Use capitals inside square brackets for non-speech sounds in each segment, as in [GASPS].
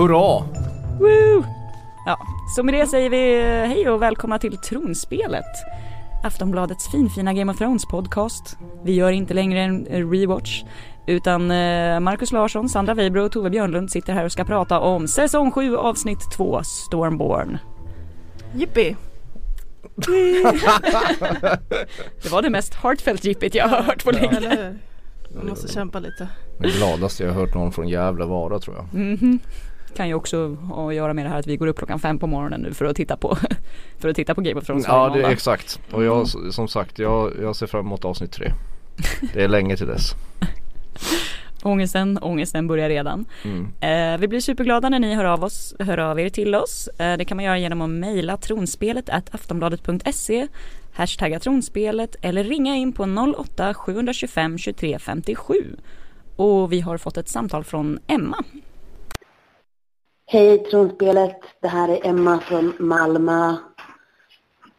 Hurra! Woo! Ja, så med det säger vi eh, hej och välkomna till Tronspelet. Aftonbladets finfina Game of Thrones podcast. Vi gör inte längre en rewatch utan eh, Marcus Larsson, Sandra Weibro och Tove Björnlund sitter här och ska prata om säsong 7 avsnitt 2 Stormborn. Jippi! [LAUGHS] Det var det mest heartfelt jippigt jag har hört på länge. Hur? Man måste kämpa lite. Det gladaste jag har hört någon från Gävle vara tror jag. Mhm. Kan ju också ha att göra med det här att vi går upp klockan fem på morgonen nu för att titta på, [LAUGHS] för att titta på Game of Thrones Ja det är exakt. Och jag som sagt jag, jag ser fram emot avsnitt tre. [LAUGHS] Det är länge till dess. Ångesten, ångesten börjar redan. Mm. Eh, vi blir superglada när ni hör av, oss, hör av er till oss. Eh, det kan man göra genom att mejla tronspelet at aftonbladet.se hashtagga tronspelet eller ringa in på 08 725 23 57. Och vi har fått ett samtal från Emma. Hej Tronspelet, det här är Emma från Malmö.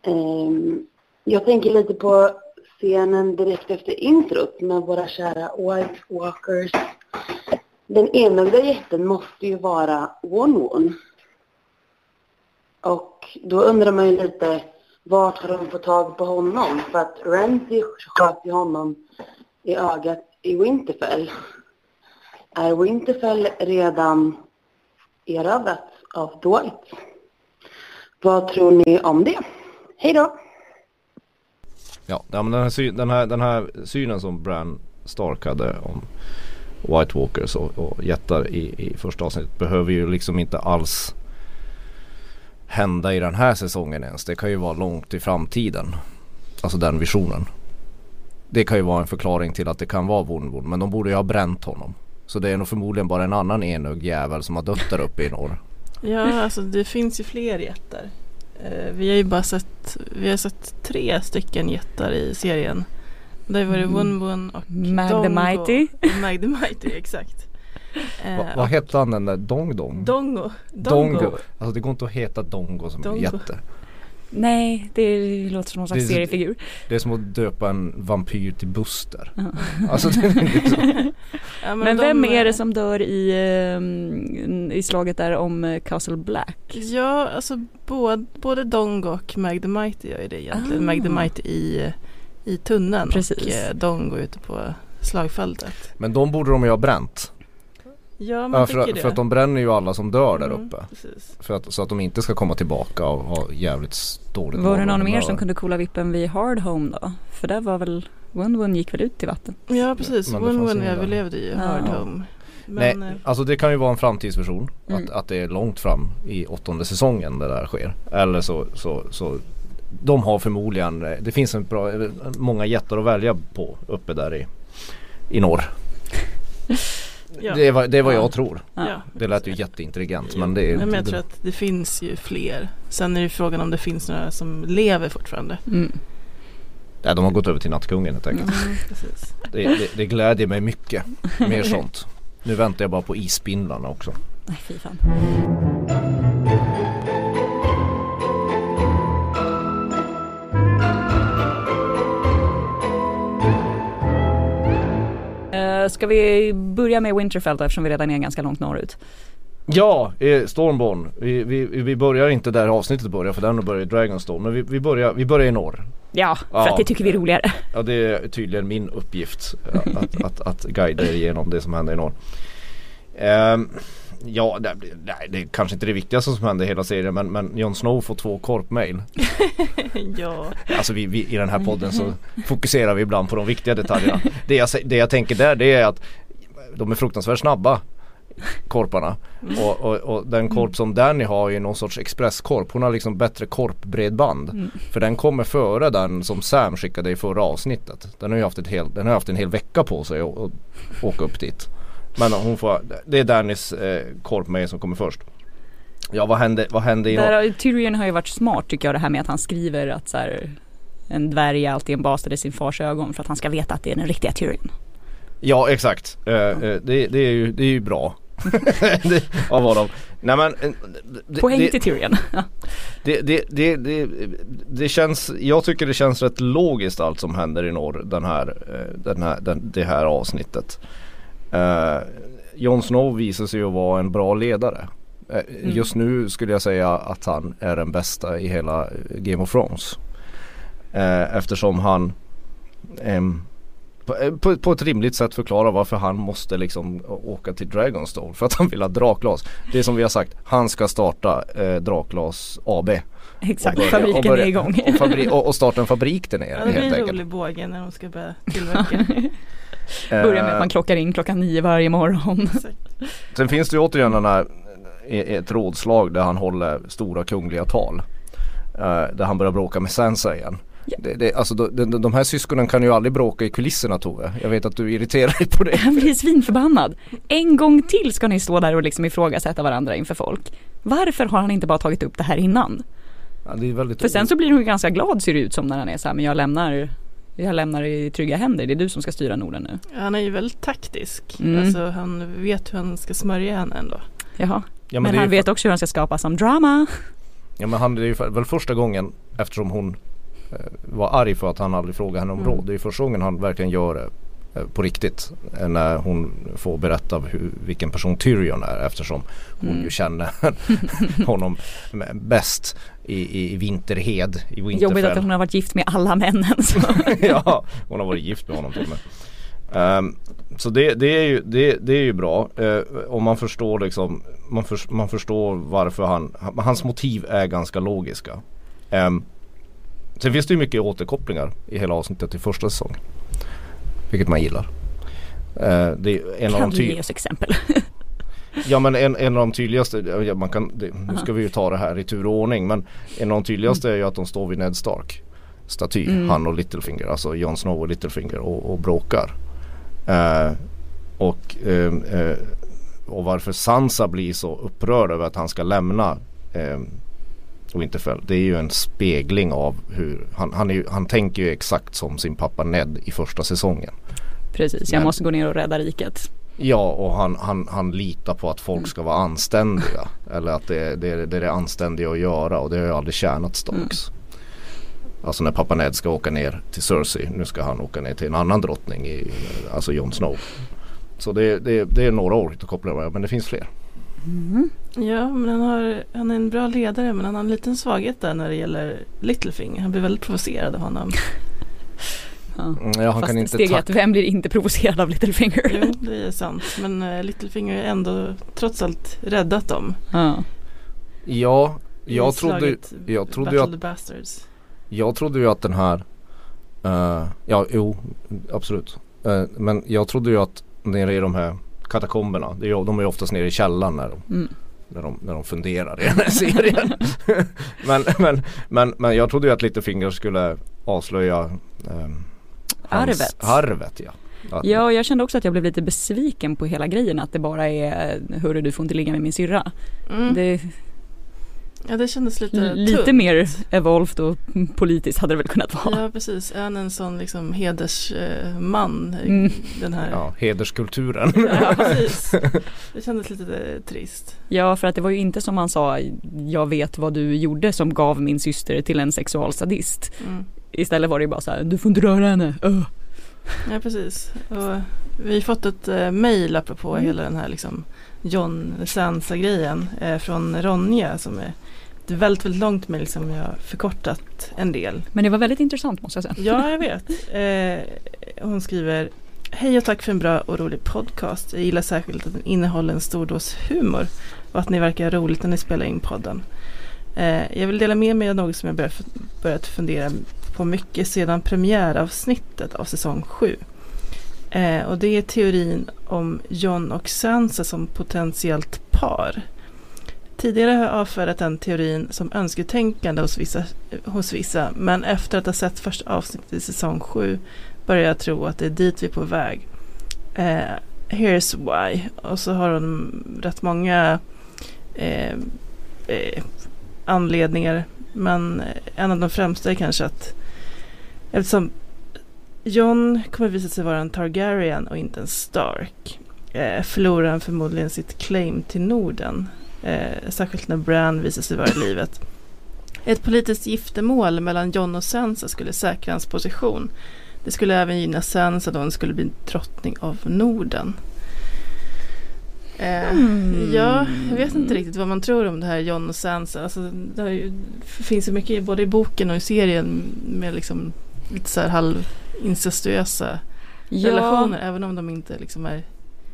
Ehm, jag tänker lite på scenen direkt efter introt med våra kära White Walkers. Den enögda jätten måste ju vara One-One. Och då undrar man ju lite, vart har de fått tag på honom? För att Ramsay sköt ju honom i ögat i Winterfell. Är Winterfell redan erövrats av dåligt. Vad tror ni om det? Hej då! Ja, men den här, den, här, den här synen som Bran Stark hade om White Walkers och, och jättar i, i första avsnittet behöver ju liksom inte alls hända i den här säsongen ens. Det kan ju vara långt i framtiden. Alltså den visionen. Det kan ju vara en förklaring till att det kan vara Vonvon men de borde ju ha bränt honom. Så det är nog förmodligen bara en annan enögd jävel som har dött där uppe i norr. Ja, alltså det finns ju fler jättar. Eh, vi har ju bara sett, vi har sett tre stycken jättar i serien. Det var det Mm. Wun Wun och Mag the Dongo. Mighty. Mag the Mighty, exakt. Eh, Va, vad hette han den där Dong Dong? Dongo. Dongo. Alltså det går inte att heta Dongo som Dongo. jätte. Nej, det låter som någon slags Det är- seriefigur. Det är som att döpa en vampyr till Buster. Ja. Alltså det är liksom, [LAUGHS] Ja, Men de, vem är det som dör i, ehm, i slaget där om eh, Castle Black? Ja, alltså både, både Dongo och Mag the Mighty gör ju det egentligen. Ah. Mag the Mighty i, i tunneln Precis. och eh, Dongo ute på slagfältet. men de borde de ju ha bränt. Ja, man Ja, tycker för, det. för att de bränner ju alla som dör där Mm, uppe. Precis. För att, så att de inte ska komma tillbaka och ha jävligt dåligt Var det någon mer som kunde coola vippen vid Hard Home då? För där var väl, One gick väl ut till vatten? Ja, precis. Men det Wun fanns Wun ingen där. överlevde ju Ja. Hard Home. Men, Nej, eh, alltså det kan ju vara en framtidsvision. Mm. Att, att det är långt fram i åttonde säsongen det där sker. Eller så, så, så de har förmodligen, eh, det finns en bra, eh, många jättar att välja på uppe där i, i norr. [LAUGHS] ja. Det är vad, det är vad Ja. jag tror. Ja. Det lät ju jätteintelligent men det är men jag det- tror att det finns ju fler. Sen är det frågan om det finns några som lever fortfarande. Mm. Nej, de har gått över till nattkungen helt enkelt. Mm. Det, det, det glädjer mig mycket. Mer sånt. Nu väntar jag bara på isspindlarna också. Nej fy fan. Ska vi börja med Winterfell då, eftersom vi redan är ganska långt norrut? Ja, eh, Stormborn. Vi, vi, vi börjar inte där avsnittet börjar för den börjar i Dragonstone. Men vi, vi, börjar, vi börjar i norr. Ja, för Ja. att det tycker vi är roligare. Ja det är tydligen min uppgift att, att, att, att guida er igenom det som händer i norr. Ehm, ja, det, nej, det är kanske inte det viktigaste som händer i hela serien men, men Jon Snow får två korpmail. [LAUGHS] ja. Alltså vi, vi, i den här podden så fokuserar vi ibland på de viktiga detaljerna. Det jag, det jag tänker där det är att de är fruktansvärt snabba korparna. Och, och, och den korp som Danny har är någon sorts expresskorp. Hon har liksom bättre korpbredband. Mm. För den kommer före den som Sam skickade i förra avsnittet. Den har ju haft, ett hel, den har haft en hel vecka på sig att åka upp dit. Men hon får, det är Dannys eh, korp med som kommer först. Ja vad hände, vad hände i Där, Tyrion har ju varit smart tycker jag det här med att han skriver att så här, en dvärg är alltid en bastard i sin fars ögon för att han ska veta att det är den riktiga Tyrion. Ja exakt. Eh, eh, det, det, är ju, det är ju bra. [LAUGHS] det, av honom. Nej men eh, det, Poäng till Tyrion. [LAUGHS] Det, det, det, det, det känns, jag tycker det känns rätt logiskt allt som händer i norr den här, eh, den här, den, det här avsnittet. Uh, Jon Snow visar sig ju vara en bra ledare. Eh, just nu skulle jag säga att han är den bästa i hela eh, Game of Thrones. Eh, eftersom han på, eh, på, på ett rimligt sätt förklarar varför han måste liksom åka till Dragonstone för att han vill ha drakglas. Det är som vi har sagt, han ska starta eh, Drakglas AB. Exakt, börja- fabriken och börja- är igång. Och, fabri- och, och starta en fabrik där Ja, nere det blir helt en enkelt. rolig båge när de ska börja tillverka. [LAUGHS] Börjar med att Eh, man klockar in klockan nio varje morgon. Sen finns det ju återigen den här, ett rådslag där han håller stora kungliga tal. Eh, där han börjar bråka med Sansa igen. Ja. Det, det, alltså de, de, de här syskonen kan ju aldrig bråka i kulisserna Tove. Jag vet att du irriterar dig på det. [LAUGHS] Han blir svinförbannad. En gång till ska ni stå där och liksom ifrågasätta varandra inför folk. Varför har han inte bara tagit upp det här innan? Ja, det är väldigt För sen så blir hon ganska glad ser det ut som när han är så här, men jag lämnar jag lämnar i trygga händer, det är du som ska styra Norden nu. Han är ju väldigt taktisk. Mm. Alltså han vet hur han ska smörja henne ändå. Jaha. ja, men det är han vet också hur han ska skapa som drama. Ja men han, det är ju för- väl första gången eftersom hon eh, var arg för att han aldrig frågade henne om Mm. råd. Det är ju första gången han verkligen gör det eh, på riktigt. eh, När hon får berätta hur, vilken person Tyrion är eftersom hon Mm. ju känner [LAUGHS] honom bäst i, i, Vinterhed, i Jobbigt att Winterfell. hon har varit gift med alla männen. [LAUGHS] Ja, hon har varit gift med honom till och med. Ehm, så det, det, är ju, det, det är ju bra. Uh, om man förstår liksom man, förs- man förstår varför han, han- hans motiv är ganska logiska. Um, sen finns det ju mycket återkopplingar i hela avsnittet till första säsongen. Vilket man gillar. Eh, det är en av Kan de du ge oss exempel? Ja men en, en av de tydligaste, man kan, det, nu ska vi ju ta det här i tur och ordning men en av de tydligaste är ju att de står vid Ned Stark staty, Mm. han och Littlefinger, alltså Jon Snow och Littlefinger och, och bråkar. Eh, och, ehm, eh, och varför Sansa blir så upprörd över att han ska lämna eh, Winterfell det är ju en spegling av hur han, han, är han tänker ju exakt som sin pappa Ned i första säsongen. Precis, jag Men- måste gå ner och rädda riket. Ja och han, han, han litar på att folk ska vara anständiga. Eller att det, det, det är det anständiga att göra och det har ju aldrig tjänat Starks. Alltså när pappa Ned ska åka ner till Cersei. Nu ska han åka ner till en annan drottning. I, alltså Jon Snow. Så det, det, det är några år att koppla med men det finns fler. Mm. Ja, men han, har, han är en bra ledare men han har en liten svaghet där när det gäller Littlefinger. Han blir väldigt provocerad av honom. Ja. Mm, Ja, han Fast kan inte steg ett, vem blir inte provocerad av Littlefinger? Jo, det är sant. Men uh, Littlefinger har ändå trots allt räddat dem. Ja. Ja, jag trodde, jag trodde ju att Bastards. Jag trodde ju att den här eh, Ja, jo, absolut. Eh, men jag trodde ju att nere i de här katakomberna, det är, de är ju oftast nere i källaren när de, Mm. när de, när de funderar i den här serien. [LAUGHS] men, men, men, men jag trodde ju att Littlefinger skulle avslöja hans- Arvet. Arvet ja. Att- ja, jag kände också att jag blev lite besviken på hela grejen att det bara är Hörru du får inte ligga med min syrra. Mm. Det Ja, det kändes lite lite tunt. mer evolved och politiskt hade det väl kunnat vara. Ja, precis. Är han en sån liksom hedersman? Mm. Den här. ja, hederskulturen. Ja, [LAUGHS] precis. Det kändes lite eh, trist. Ja, för att det var ju inte som han sa Jag vet vad du gjorde som gav min syster till en sexualsadist. Mm. Istället var det bara så här, du får inte röra henne. Öh. Ja, precis. Och vi har fått ett eh, mejl apropå Mm. hela den här liksom John Sansa-grejen eh, från Ronja som är ett väldigt, väldigt långt mejl som jag har förkortat en del. Men det var väldigt intressant måste jag säga. Ja, jag vet. Eh, hon skriver Hej och tack för en bra och rolig podcast. Jag gillar särskilt att den innehåller en stor dos humor och att ni verkar roligt när ni spelar in podden. Eh, jag vill dela med mig av något som jag börjat fundera på mycket sedan premiäravsnittet av säsong 7. Eh, och det är teorin om John och Sansa som potentiellt par. Tidigare har jag avfärdat den teorin som önsketänkande hos vissa, hos vissa men efter att ha sett första avsnittet i säsong 7 börjar jag tro att det är dit vi är på väg. Eh, here's why. Och så har hon rätt många eh, eh, anledningar. Men en av de främsta är kanske att eftersom John kommer visa sig vara en Targaryen och inte en Stark eh, förlorar han förmodligen sitt claim till Norden. Eh, särskilt när Bran visar sig vara i livet. Ett politiskt giftermål mellan John och Sansa skulle säkra hans position. Det skulle även gynna Sansa då hon skulle bli drottning av Norden. Eh, Mm. Ja, jag vet inte riktigt vad man tror om det här John och Sansa. Alltså, det ju, finns ju mycket både i boken och i serien med liksom lite så här halvincestuösa relationer. Även om de inte liksom är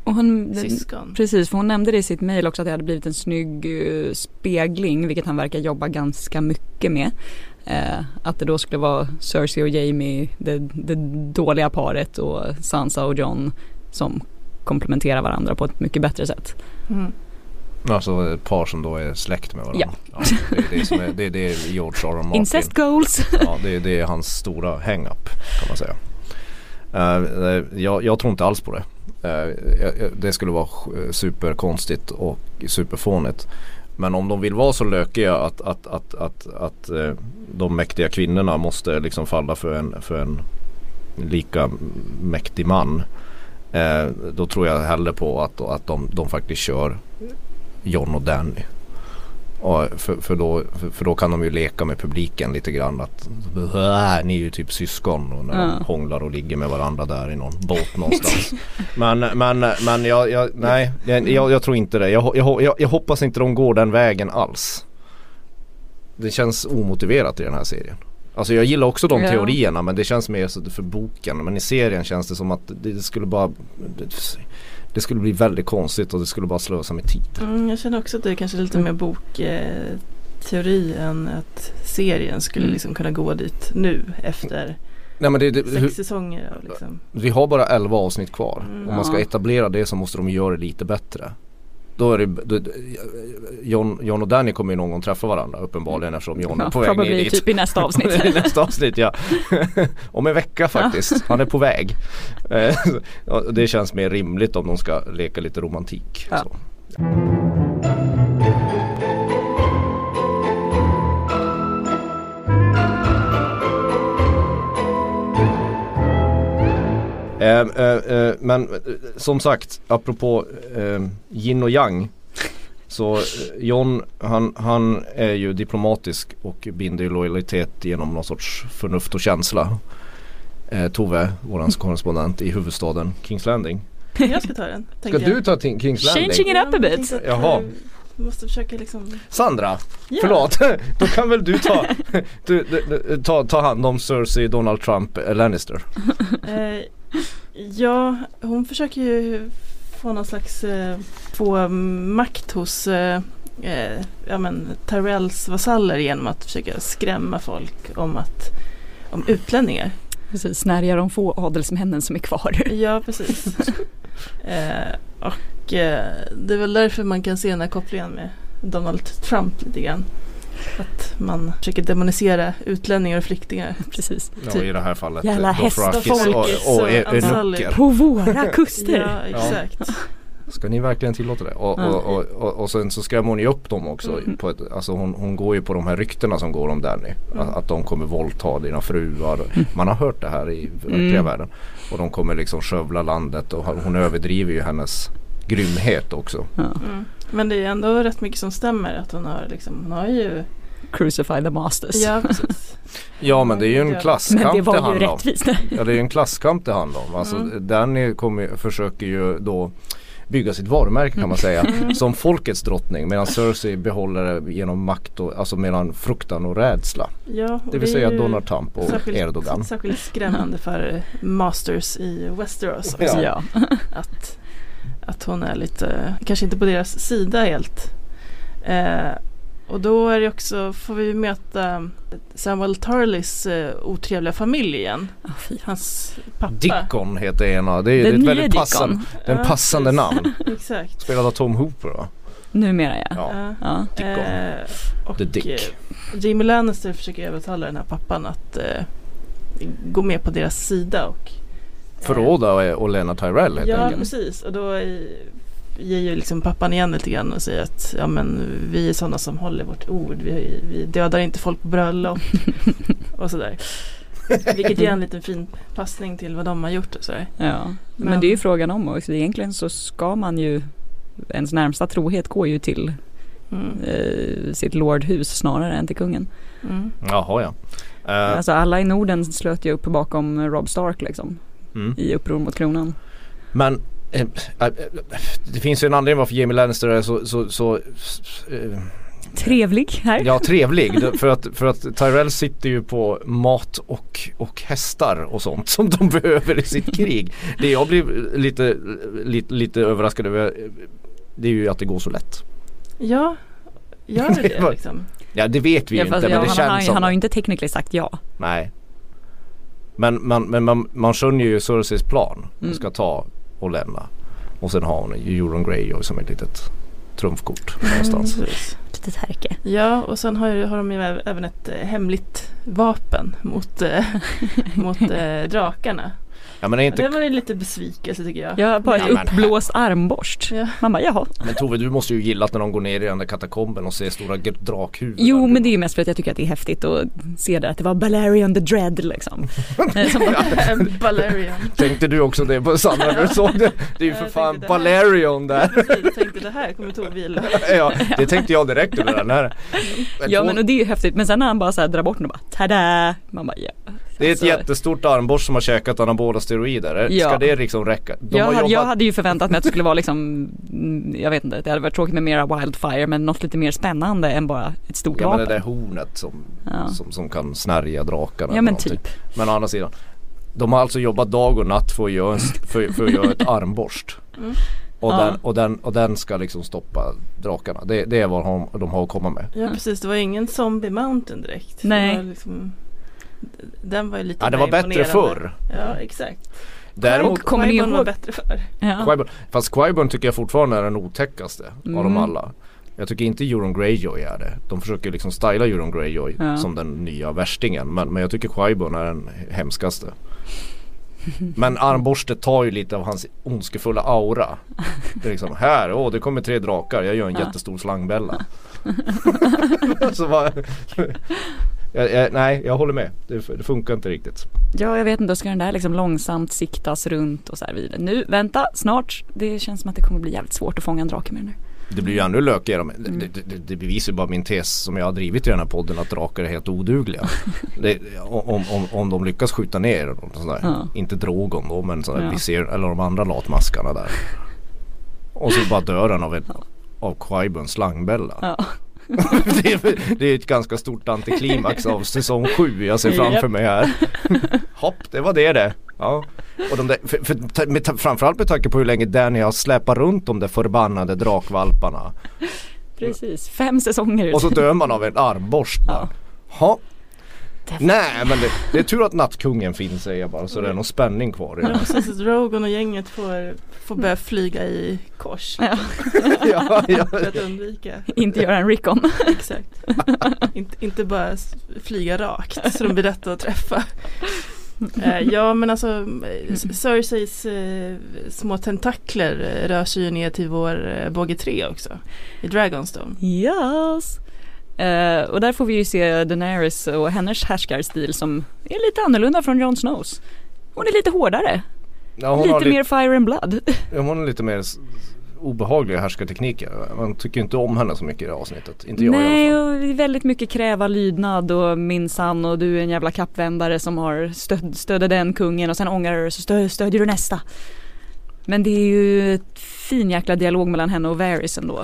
och hon, syskon. Precis, för hon nämnde det i sitt mejl också att det hade blivit en snygg eh, spegling, vilket han verkar jobba ganska mycket med. Eh, att det då skulle vara Cersei och Jamie, det, det dåliga paret och Sansa och John som komplementerar varandra på ett mycket bättre sätt. Mm. Alltså ett par som då är släkt med varandra. Ja. det, är det, som är, det är det George R. Martin. Incest goals! Ja, det, är- det är hans stora hang-up kan man säga. Eh, jag, jag tror inte alls på det. Eh, det skulle vara superkonstigt och superfånigt. Men om de vill vara så lökiga att, att, att, att, att de mäktiga kvinnorna måste liksom falla för en, för en lika mäktig man. Eh, då tror jag hellre på att, att de, de faktiskt kör John och Danny. Och för, för, då, för, för då kan de ju leka med publiken lite grann att "Äh, ni är ju typ syskon och när de Ja. hånglar och ligger med varandra där i någon båt någonstans. [LAUGHS] men men, men jag, jag, nej, jag, jag, tror inte det. Jag, jag, jag hoppas inte de går den vägen alls. Det känns omotiverat i den här serien. Alltså jag gillar också de Ja. teorierna men det känns mer så för boken. Men i serien känns det som att det, skulle bara det, skulle bli väldigt konstigt och det skulle bara slösa med tid. Mm, jag känner också att det är kanske lite mer bokteori eh, än att serien skulle Mm. liksom kunna gå dit nu efter Nej men det, det, sex hur, säsonger. Liksom. vi har bara 11 avsnitt kvar. Mm. Om man ska etablera det så måste de göra det lite bättre. Då är det, då, John, John och Danny kommer ju någon gång träffa varandra uppenbarligen eftersom John är Ja, på väg ner dit. typ i nästa avsnitt. [LAUGHS] I nästa avsnitt ja. [LAUGHS] Om en vecka faktiskt. Han är på väg. [LAUGHS] Eh, det känns mer rimligt om de ska leka lite romantik. Ja. Eh, eh, eh, men eh, som sagt, apropå eh, yin och yang. Så eh, John han, han är ju diplomatisk och binder ju lojalitet genom någon sorts förnuft och känsla. Eh, Tove, våran korrespondent i huvudstaden Kings Landing. [LAUGHS] Jag ska ta den. Ska du ta Kings Landing? Changing it up a bit. Jaha. Vi måste försöka liksom Sandra, Ja. förlåt. [LAUGHS] Då kan väl du ta, [LAUGHS] du, du, du, ta, ta hand om Cersei, Donald Trump, Lannister. Ja, hon försöker ju få någon slags eh, få makt hos eh, eh, ja, men, Tyrells vasaller genom att försöka skrämma folk om, att, om utlänningar. Precis, snärja de få adelsmännen som är kvar. [LAUGHS] Ja, precis. eh, och eh, det är väl därför man kan se den här kopplingen med Donald Trump lite grann. Att man försöker demonisera utlänningar och flyktingar. [LAUGHS] Precis. Ja, i det här fallet. Jävla hästfolkis och, och, e-. Enucker. På våra [LAUGHS] kuster. Ja, exakt. Ska ni verkligen tillåta det? Och, och, och, och, och sen så skrämmer hon ju upp dem också. Mm. På ett, alltså hon, hon går ju på de här ryktena som går om Danny. Mm. Att, att de kommer våldta dina fruar. Man har hört det här i verkliga Mm. världen. Och de kommer liksom skövla landet och hon överdriver ju hennes grymhet också. Mm. Men det är ändå rätt mycket som stämmer. Att hon har, liksom, hon har ju... Crucify the masters. Ja. [LAUGHS] Ja men det är ju en Men Men klasskamp det det, var ju handlar om. rättvist. [LAUGHS] Ja det är ju en klasskamp det handlar om. Alltså Mm. Danny kommer, försöker ju då bygga sitt varumärke kan man säga. Mm. Som folkets drottning medan Cersei behåller det genom makt och alltså mellan fruktan och rädsla. Ja, och Det vill säga Donald Trump och särskilt, Erdogan. Särskilt skrämmande för Masters i Westeros. Ja. också. Ja. Att, att hon är lite, kanske inte på deras sida helt. Eh, och då är det också, får vi möta Samuel Tarleys eh, otrevliga familj igen. Fy. Hans pappa. Dickon heter ena. Det är, det är Den ett väldigt passande, Dickon. det är en Ja, passande namn. [LAUGHS] Exakt. Spelad av Tom Hooper va? Numera ja. Ja. Ja. Dickon. Eh, och The Dick. eh, Jamie Lannister försöker övertala den här pappan att eh, gå med på deras sida. Och, Förråda och Lena Tyrell helt Ja enkelt. precis och då ger ju liksom pappan igen lite grann och säger att ja, men, vi är sådana som håller vårt ord. Vi, vi dödar inte folk på bröllop [LAUGHS] och sådär. Vilket ger en liten fin passning till vad de har gjort och sådär. ja. Men, Men- det är ju frågan om också. Egentligen så ska man ju Ens närmsta trohet går ju till Mm. eh, sitt lordhus snarare än till kungen. Mm. Jaha ja. Eh, Alltså alla i Norden slöt ju upp bakom Rob Stark liksom mm. i uppror mot kronan. Men eh, eh, det finns ju en anledning varför Jamie Lannister är så, så, så eh, Trevlig här. Ja trevlig för att, för att Tyrell sitter ju på mat och, och hästar och sånt som de [LAUGHS] behöver i sitt krig. Det jag blir lite, lite, lite överraskad över det är ju att det går så lätt. Ja, gör det [LAUGHS] det liksom? Ja det vet vi ju Ja, inte men det han, känns har, som han har ju inte tekniskt sagt ja. Nej. Men, man, men man, man skönjer ju Cerseis plan. Hon Mm. ska ta och lämna. Och sen har hon ju Euron Greyjoy som ett litet trumfkort någonstans. Precis. Litet härke. Ja, och sen har, har de ju äv- även ett eh, hemligt vapen mot, eh, [LAUGHS] mot eh, drakarna. Ja men är inte Det var ju lite besvikelse tycker jag. Jag har bara Ja, ett men- uppblåst armborst. Ja. Man bara jaha. Men Tove du måste ju gilla att när de går ner i den där katakomben och ser stora drakhuvuden. Jo men det är ju mest för att jag tycker att det är häftigt att se det att det var Balerion the Dread liksom. [LAUGHS] Balerion. Tänkte du också det på när du såg det? Det är ju för fan. Balerion där. Precis, jag tänkte det här kommer Tove gilla. ja, det tänkte jag direkt under den här. ja men och det är ju häftigt men sen när han bara så här drar bort den och bara tada! Man bara ja. Det är ett Alltså, jättestort armborst som har käkat anabola steroider. Ja. Ska det liksom räcka? De jag, har hade, jag jobbat- hade ju förväntat mig att det skulle vara liksom, mm, jag vet inte, det hade varit tråkigt med mera Wildfire men något lite mer spännande än bara ett stort Ja men det vapen. där hornet som, Ja. som, som kan snärja drakarna. Ja men typ. Men å andra sidan. De har alltså jobbat dag och natt för att göra, en, för, för att göra ett armborst. Mm. Och, Ja. den, och, den, och den ska liksom stoppa drakarna. Det, det är vad de, de har att komma med. Ja precis, det var ingen Zombie Mountain direkt. Nej. Det var liksom, den var ju lite Ja det var bättre förr. Ja exakt. Däremot Och kommer ni var bättre förr. Ja. Qui-Gon, fast Qui-Gon tycker jag fortfarande är den otäckaste av dem Mm. alla. Jag tycker inte Euron Greyjoy är det. De försöker liksom styla Euron Greyjoy Ja. som den nya värstingen. Men, men jag tycker Qui-Gon är den hemskaste. Men armborstet tar ju lite av hans ondskefulla aura. Det är liksom här, åh det kommer tre drakar, jag gör en Ja. jättestor slangbella. [LAUGHS] [LAUGHS] Så bara, jag, jag, nej jag håller med, det, det funkar inte riktigt. ja jag vet inte, då ska den där liksom långsamt siktas runt och så här vidare. Nu, vänta, snart. Det känns som att det kommer bli jävligt svårt att fånga en drake med den där. Det blir ju ännu lökigare. Mm. Det, det, det, det bevisar ju bara min tes som jag har drivit i den här podden att drakar är helt odugliga. [LAUGHS] det, om, om, om de lyckas skjuta ner sådär. Ja. inte Drogon då men sådär, Ja. vi ser, eller de andra latmaskarna där. Och så bara dör han av, ett, av Qui-Bons slangbella. Ja. [LAUGHS] det, är, det är ett ganska stort antiklimax av säsong 7 jag ser framför Japp. mig här. Hopp, det var det det. Ja. Och de där, för, för, med, framförallt med tanke på hur länge Danny har släpat runt de där förbannade drakvalparna. Precis, fem säsonger. Och så dör man av en armborst. Ha. Nej men det, det är tur att nattkungen finns säger jag bara så det är någon spänning kvar i Ja det. precis, Drogon och gänget får, får börja flyga i kors. Ja, [LAUGHS] ja, ja. [LAUGHS] För att undvika. inte göra en recon. [LAUGHS] Exakt. inte, inte bara flyga rakt så de blir lätta att träffa. Eh, ja men alltså S- Cerseis eh, små tentakler eh, rör sig ju ner till vår eh, båge 3 också. I Dragonstone. Yes. Eh, och där får vi ju se Daenerys och hennes härskarstil som är lite annorlunda från Jon Snows. Hon är lite hårdare, Ja, lite lite, mer fire and blood. ja, hon har lite mer obehagliga härskartekniker. Man tycker inte om henne så mycket i det här avsnittet. Inte jag i Nej, alla fall. och väldigt mycket kräva lydnad och minsann och du är en jävla kappvändare som har stöd, stödde den kungen och sen ångrar du så stö, stödjer du nästa. Men det är ju fin jäkla dialog mellan henne och Varys ändå.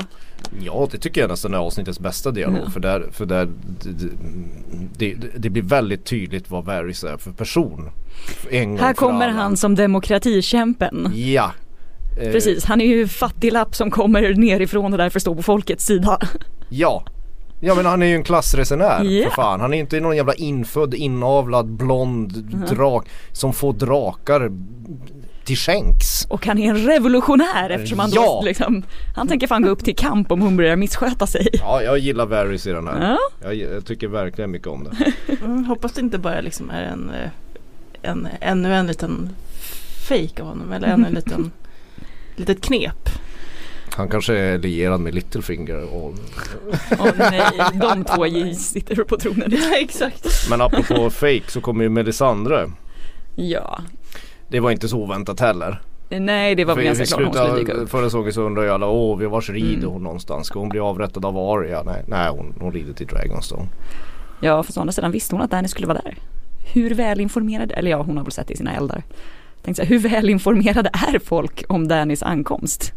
Ja det tycker jag nästan är avsnittets bästa dialog. Ja. För där, för där det, det, det blir väldigt tydligt vad Varys är för person. Gång Här för kommer han som demokratikämpen. Ja. Eh, Precis, han är ju fattiglapp som kommer nerifrån och därför står på folkets sida. Ja. Ja men han är ju en klassresenär Ja. för fan. Han är inte någon jävla infödd, inavlad, blond drak som får drakar till skänks. Och han är en revolutionär eftersom han Ja. då liksom, han tänker fan gå upp till kamp om hon börjar missköta sig. Ja jag gillar Varys i den här. Ja, Jag, jag tycker verkligen mycket om det. [LAUGHS] Mm, hoppas det inte bara liksom är en, eh, en ännu en liten fake av honom eller ännu en liten [LAUGHS] litet knep. Han kanske är lierad med Littlefinger och Åh nej, de två sitter på tronen. Ja exakt. Men apropå fake så kommer ju Melisandre. Ja, Det var inte så oväntat heller. nej det var väl ganska klart hon skulle dyka upp. förra säsongen så undrar ju alla, åh vars rider Mm. hon någonstans? Ska hon bli avrättad av Arya? Nej, nej hon, hon rider till Dragonstone. Ja, fast å andra sidan visste hon att Danny skulle vara där. Hur väl informerad, eller ja hon har väl sett det i sina eldar. Tänkte så här, hur väl informerade är folk om Dannys ankomst?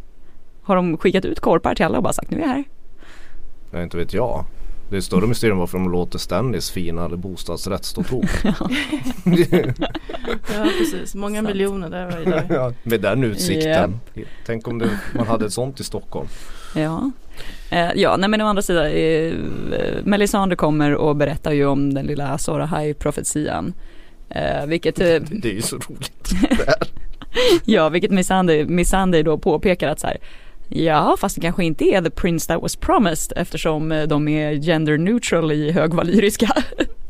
Har de skickat ut korpar till alla och bara sagt nu är jag här? Jag inte vet jag. Det är större mysterium varför de låter Stannys fina bostadsrätt stå tom. [LAUGHS] [LAUGHS] Ja precis, många Sant. miljoner där varje dag. [LAUGHS] ja, med den utsikten. Tänk om det, man hade ett sånt i Stockholm. Ja. Eh, ja, nej men å andra sidan, eh, Melisandre kommer och berättar ju om den lilla Azor Ahai-profetian. Eh, vilket, eh, Det är ju så roligt. ja, vilket Missandei då påpekar att så här, ja, fast det kanske inte är the prince that was promised eftersom eh, de är gender neutral i högvalyriska. [LAUGHS]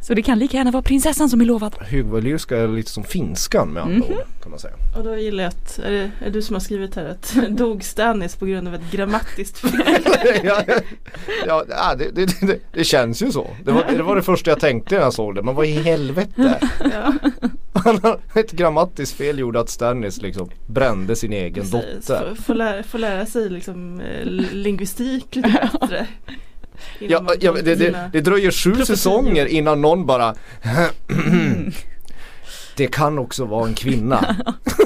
Så det kan lika gärna vara prinsessan som är lovad. Högvalyriska är lite som finskan med andra Mhm. ord kan man säga. Och då gillar jag att, är det är du som har skrivit här att [LAUGHS] dog Stannis på grund av ett grammatiskt fel? [LAUGHS] ja, ja, det, det, det, det känns ju så. Det var, det var det första jag tänkte när jag såg det. Men vad i helvete. Ja, [LAUGHS] ett grammatiskt fel gjorde att Stannis liksom brände sin egen precis. dotter. Få, få, lära, lära sig liksom eh, lingvistik lite bättre. Ja, ja, det, det, det dröjer sju säsonger innan någon bara [CLEARS THROAT] Det kan också vara en kvinna. [LAUGHS]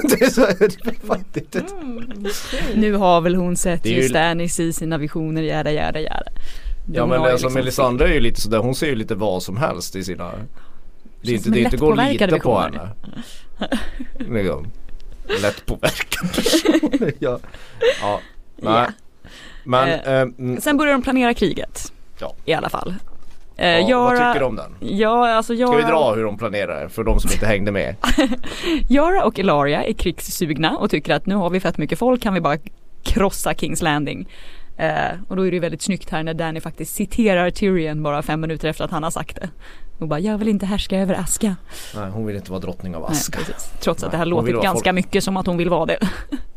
[LAUGHS] så, Mm. Nu har väl hon sett ju Stannis i sina visioner, jära jära jära. De Ja men alltså liksom Melisandre är ju lite sådär, hon ser ju lite vad som helst i sina Det är inte, det är inte går att lita på vision. henne. Liksom. Lättpåverkad [LAUGHS] person. ja. ja. Nej. Ja. Men Eh, eh, mm, Sen börjar de planera kriget. Ja. I alla fall. Eh, ja, vad Yara- tycker du om den? Ja, alltså Yara, Ska vi dra hur de planerar för de som inte hängde med? [LAUGHS] Yara och Elaria är krigssugna och tycker att nu har vi fett mycket folk, kan vi bara krossa Kings Landing. Eh, och då är det ju väldigt snyggt här när Danny faktiskt citerar Tyrion bara fem minuter efter att han har sagt det. Och bara, jag vill inte härska över Aska. Nej hon vill inte vara drottning av Nej, Aska. precis. Trots att Nej, det hon låter vill vara ganska folk- mycket som att hon vill vara det. [LAUGHS]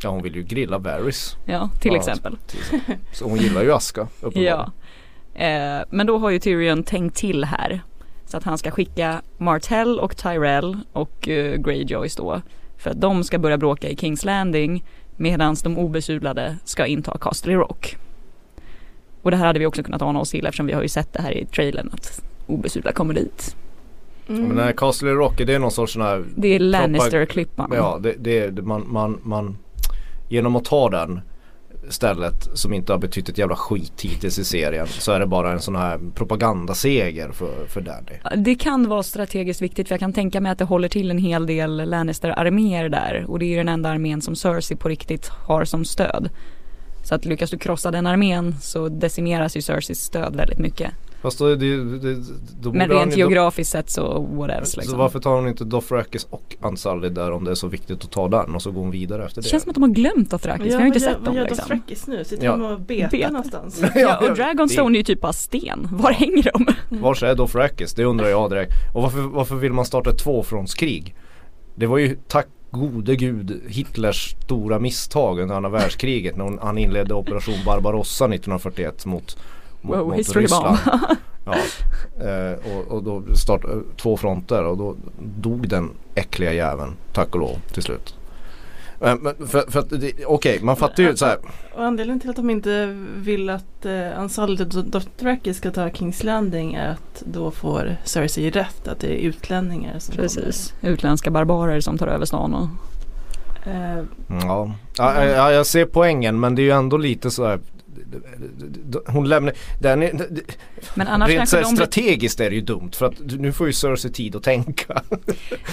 Ja hon vill ju grilla Varys. Ja, till Ja, exempel. till exempel. Så hon gillar ju Aska [LAUGHS] uppenbarligen. Ja. Eh, men då har ju Tyrion tänkt till här. Så att han ska skicka Martell och Tyrell och eh, Greyjoys då. För att de ska börja bråka i Kings Landing medan de obesudlade ska inta Castle Rock. Och det här hade vi också kunnat ana oss till eftersom vi har ju sett det här i trailern att obesudlade kommer dit. Mm. Men den här Castle Rock, det är någon sorts sån här Det är Lannister-klippan. Ja, det, det, det man, man, man Genom att ta den stället som inte har betytt ett jävla skit hittills i serien så är det bara en sån här propagandaseger för, för Danny. Det kan vara strategiskt viktigt för jag kan tänka mig att det håller till en hel del Lannister-arméer där och det är ju den enda armén som Cersei på riktigt har som stöd. Så att lyckas du krossa den armén så decimeras ju Cerseis stöd väldigt mycket. Fast då, det, det, då Men rent geografiskt sett så what else Så liksom. varför tar hon inte Dothrakis och Ansali där om det är så viktigt att ta den och så går hon vidare efter Det det? känns som att de har glömt Dothraki, vi Ja, har ju inte gör- sett dem Vad gör liksom. Dothrakis nu? Sitter Ja. de och betar Betar. någonstans? [LAUGHS] Ja och Dragonstone är ju typ bara sten, var hänger de? Vars är Dothrakis? Det undrar jag direkt. Och varför, varför vill man starta ett tvåfrontskrig? Det var ju tack gode gud Hitlers stora misstag under andra världskriget när hon, han inledde operation Barbarossa 1941 mot, mot, Wow, mot history Ryssland. bomb. [LAUGHS] Ja, eh, och, och då startade två fronter och då dog den äckliga jäveln tack och lov till slut. Eh, Men för, för att, okej man fattar ju så här. Och anledningen till att de inte vill att eh, Ansaldo Dothraki ska ta Kings Landing är att då får Cersei rätt att det är utlänningar som Precis, utländska barbarer som tar över stan och kommer. Eh, Ja. Ja, ja, jag ser poängen men det är ju ändå lite så här. Hon lämnar, den är, Men annars Rent så kanske här de strategiskt är det ju dumt för att nu får ju Cersei tid att tänka.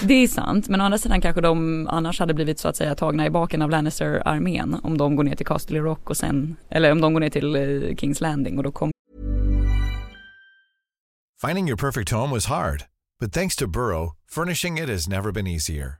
det är sant, men å andra sidan kanske de annars hade blivit så att säga tagna i baken av Lannister-armén om de går ner till Castle Rock och sen, eller om de går ner till eh, Kings Landing och då kommer Finding your perfect home was hard, but thanks to Burrow, furnishing it has never been easier.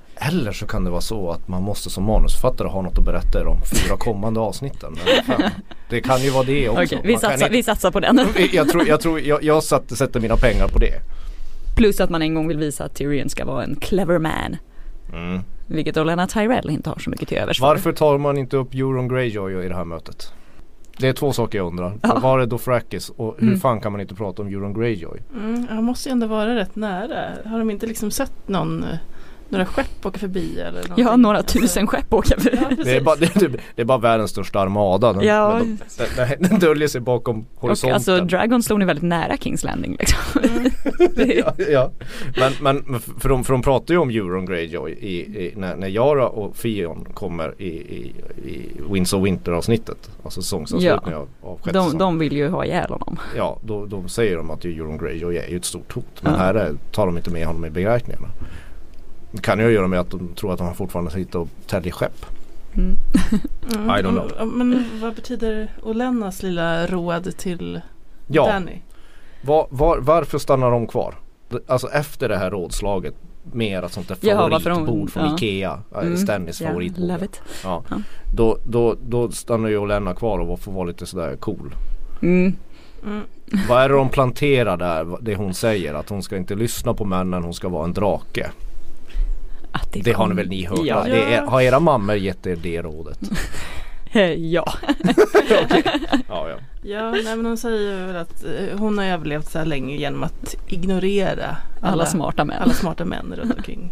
Eller så kan det vara så att man måste som manusförfattare ha något att berätta i de fyra kommande avsnitten. Det kan ju vara det också. Okej, vi, satsar, inte- vi satsar på den. [LAUGHS] jag tror, jag, tror jag, jag satt, sätter mina pengar på det. Plus att man en gång vill visa att Tyrion ska vara en clever man. Mm. Vilket Olena Tyrell inte har så mycket till övers för. Varför tar man inte upp Euron Greyjoy i det här mötet? Det är två saker jag undrar. Ja. Var är Dothraki och hur Mm. fan kan man inte prata om Euron Greyjoy? Mm, han måste ju ändå vara rätt nära. Har de inte liksom sett någon, eh, några skepp åka förbi eller någonting? Ja, några Alltså- tusen skepp åker Ja, förbi. precis. Det är, bara, det, är, det är bara världens största armada. Den, Ja. men de, den, den döljer sig bakom Och horisonten. alltså Dragon slog ni väldigt nära Kings Landing liksom. Det- [LAUGHS] ja, ja. Men, men för, de, för de pratar ju om Euron Greyjoy i, i, när, när Yara och Fion kommer i, i, i Winds of Winter avsnittet. Alltså säsongsavslutningen av, av sjätte de, de vill ju ha ihjäl honom. Ja, då, då säger de att Euron Greyjoy är ju ett stort hot. Men Ja. här är, tar de inte med honom i beräkningarna. Det kan ju göra med att de tror att han fortfarande sitter och täljer skepp. Mm. Mm, I don't know. Men vad betyder Olenas lilla råd till Ja, Danny? var, var, varför stannar de kvar? Alltså efter det här rådslaget med ett sånt där Jaha, de- favoritbord från ja. Ikea. Mm. Mm. Stannys Ja, favoritbord. love it. Ja. Ja. Då, då, då stannar ju Olenna kvar och får vara lite sådär cool. Mm. Mm. Vad är det de planterar där? Det hon säger att hon ska inte lyssna på männen, hon ska vara en drake. Att Det har ni väl ni hört? Ja. Det är, har era mammor gett er det rådet? [LAUGHS] ja. [LAUGHS] Ja, ja. Ja, nej, men hon säger väl att eh, hon har överlevt så här länge genom att ignorera Alla smarta män. alla smarta män runt omkring.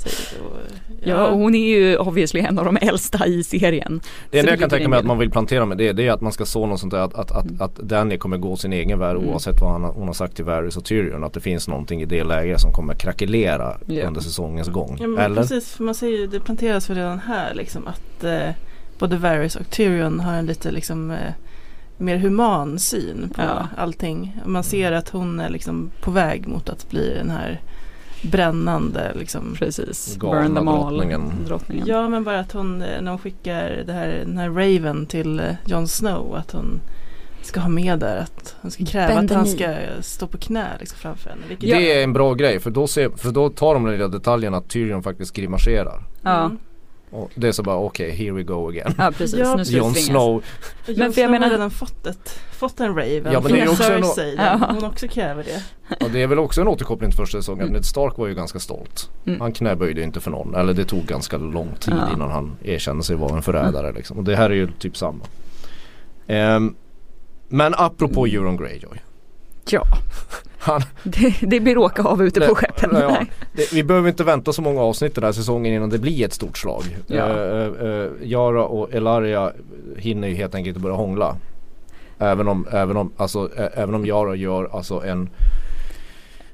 Säger och, Ja, och hon är ju obviously en av de äldsta i serien. Det enda jag kan tänka mig att man vill plantera med det, det är att man ska så något sånt där att, att, att, att Danny kommer gå sin egen väg Mm. oavsett vad han, hon har sagt till Varys och Tyrion. Att det finns någonting i det läget som kommer krackelera Ja. under säsongens gång. Ja, men Eller? precis, för man ser ju, det planteras väl redan här liksom att eh, både Varys och Tyrion har en lite liksom eh, mer human syn på Ja. allting. Man ser att hon är liksom på väg mot att bli den här brännande liksom. Precis. Galna Burn them all. drottningen. drottningen. Ja men bara att hon, eh, när hon skickar det här, den här Raven till eh, Jon Snow att hon ska ha med där att hon ska kräva Bend att han ska stå på knä liksom framför henne. Vilket Det är en bra grej för då, ser, för då tar de den lilla detaljen att Tyrion faktiskt grimaserar. Ja. Mm. Och det är så bara okej, here we go again. ja, precis. Ja, nu ska Jon svingas. Snow, Men Jon för jag menar- har redan fått, ett, fått en Raven. Ja, men det är också en- Cersei, Ja. hon också kräver det. och det är väl också en återkoppling till första säsongen. Mm. Ned Stark var ju ganska stolt. Mm. Han knäböjde inte för någon. Eller det tog ganska lång tid Ja. innan han erkände sig vara en förrädare. Liksom. Och det här är ju typ samma. Ehm, men apropå Mm. Euron Greyjoy. Ja, [LAUGHS] Han, det, det blir åka av ute på skeppen. Ja, det, vi behöver inte vänta så många avsnitt den här säsongen innan det blir ett stort slag. Ja. Uh, uh, Yara och Elaria hinner ju helt enkelt börja hångla. Även om, även om, alltså, även om Yara gör alltså en